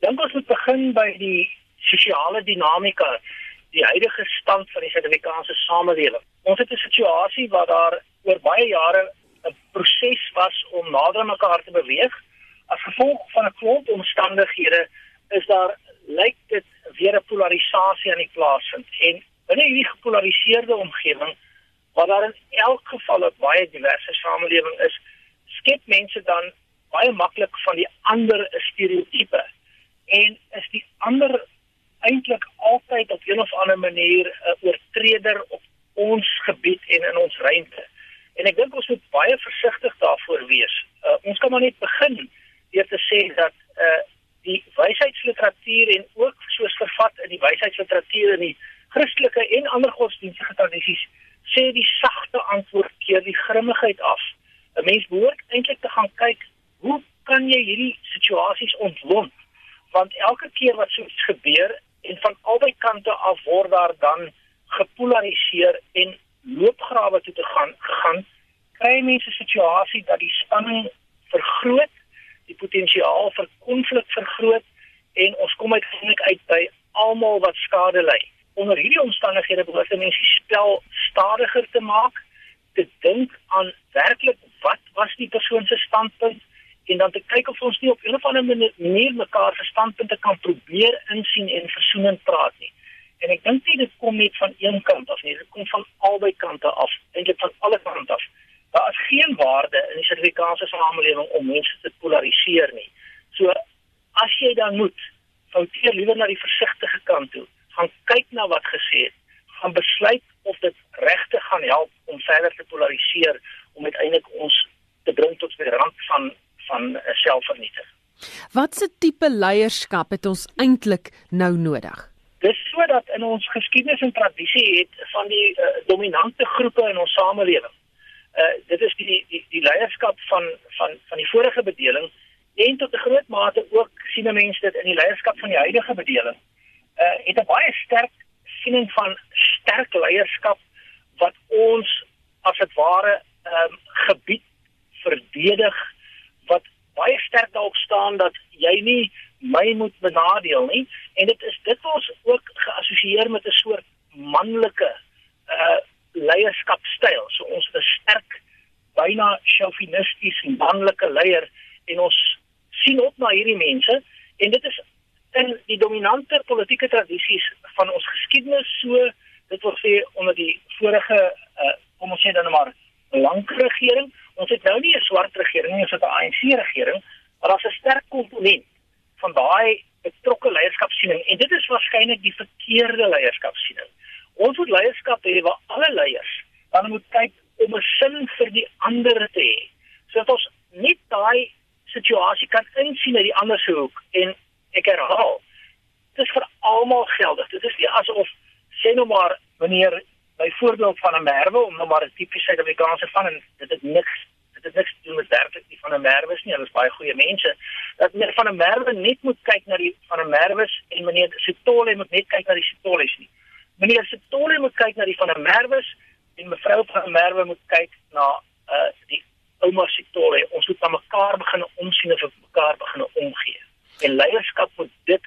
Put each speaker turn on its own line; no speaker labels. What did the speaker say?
dink ons moet begin by die sosiale dinamika, die huidige stand van die Suid-Afrikaanse samelewing. Ons het 'n situasie waar daar oor baie jare 'n proses was om nader aan mekaar te beweeg. As gevolg van 'n klomp omstandighede is daar lyk dit weer 'n polarisasie aan die plaas vind. En binne hierdie gepolariseerde omgewing waar daar in elk geval 'n baie diverse samelewing is, skep mense dan baie maklik van die ander 'n stereotipe. En is die ander eintlik altyd op een of ander manier 'n oortreder op ons gebied en in ons ruimte. En ek dink ons moet baie versigtig daarvoor wees. Uh, ons kan maar net begin deur te sê dat uh die wysheidsliteratuur en ook soos vervat in die wysheidsliteratuur in die Christelike en ander godsdienstige tradisies sê die sagte antwoord keer die grimmigheid af. 'n Mens behoort eintlik te gaan kyk hoe kan jy hierdie situasies ontlont? Want elke keer wat so iets gebeur en van albei kante af word daar dan gepolariseer en loopgrawe toe te gaan gegaan kry mense situasie dat die spanning vergroot, die potensiaal vir konflik vergroot en ons kom uiteindelik uit by almal wat skade ly. Onder hierdie omstandighede behoort mense die spel stadiger te maak, te dink aan werklik wat was die persoon se standpunt en dan te kyk of ons nie op 'n of ander manier mekaar se standpunte kan probeer insien en versoenend praat nie. En ek dink dit kom net van een kant af nie, dit kom van albei kante af, eintlik van alle kante af. Daar is geen waarde in die Suid-Afrikaanse samelewing om mense te polariseer nie. So as jy dan moet, keer liewer na die versigtige kant toe, gaan kyk na wat gesê het, gaan besluit of dit regtig gaan help om verder te polariseer om uiteindelik ons te bring tot by die rand van van selfvernietiging.
Watse tipe leierskap het ons eintlik nou nodig?
Dis sodat in ons geskiedenis en tradisie het van die uh, dominante groepe in ons samelewing. Uh dit is die die die leierskap van van van die vorige bedeling en tot 'n groot mate ook sien mense dit in die leierskap van die huidige bedeling. Uh het 'n baie sterk siening van sterk leierskap wat ons as dit ware ehm um, gebied verdedig wat baie sterk daarop staan dat jy nie my moet benadeel nie en dit is dit word ook geassosieer met 'n soort manlike uh leierskapstyl. So ons is sterk byna chauvinisties manlike leier en ons sien op na hierdie mense en dit is in die dominante politieke tradisies van ons geskiedenis so dit wil sê onder die vorige uh kom ons sê dan maar lank regering ons het nou nie 'n swart regering nie ons het 'n ANC regering maar daar's 'n sterk komponent van daai betrokke leierskapsiening en dit is waarskynlik die verkeerde leierskapsiening. Ons moet leierskap hê waar alle leiers dan moet kyk om 'n sin vir die ander te hê. Sodat ons nie daai situasie kan insien uit die ander se hoek en ek herhaal dit is vir almal geldig. Dit is nie asof sê nou maar wanneer byvoorbeeld van 'n merwe om nou maar 'n tipiese Suid-Afrikaanse van en dit het niks dit het niks te doen met werklik nie van 'n merwe nie. Hulle is baie goeie mense. Dat meneer van 'n merwe net moet kyk na die van 'n merwe en meneer Sitolle moet net kyk na die Sitolles nie. Meneer Sitolle moet kyk na die van 'n merwe en mevrou van 'n merwe moet kyk na uh die ouma Sitolle. Ons moet aan mekaar begin omsien of mekaar begin omgee. En leierskap moet dit.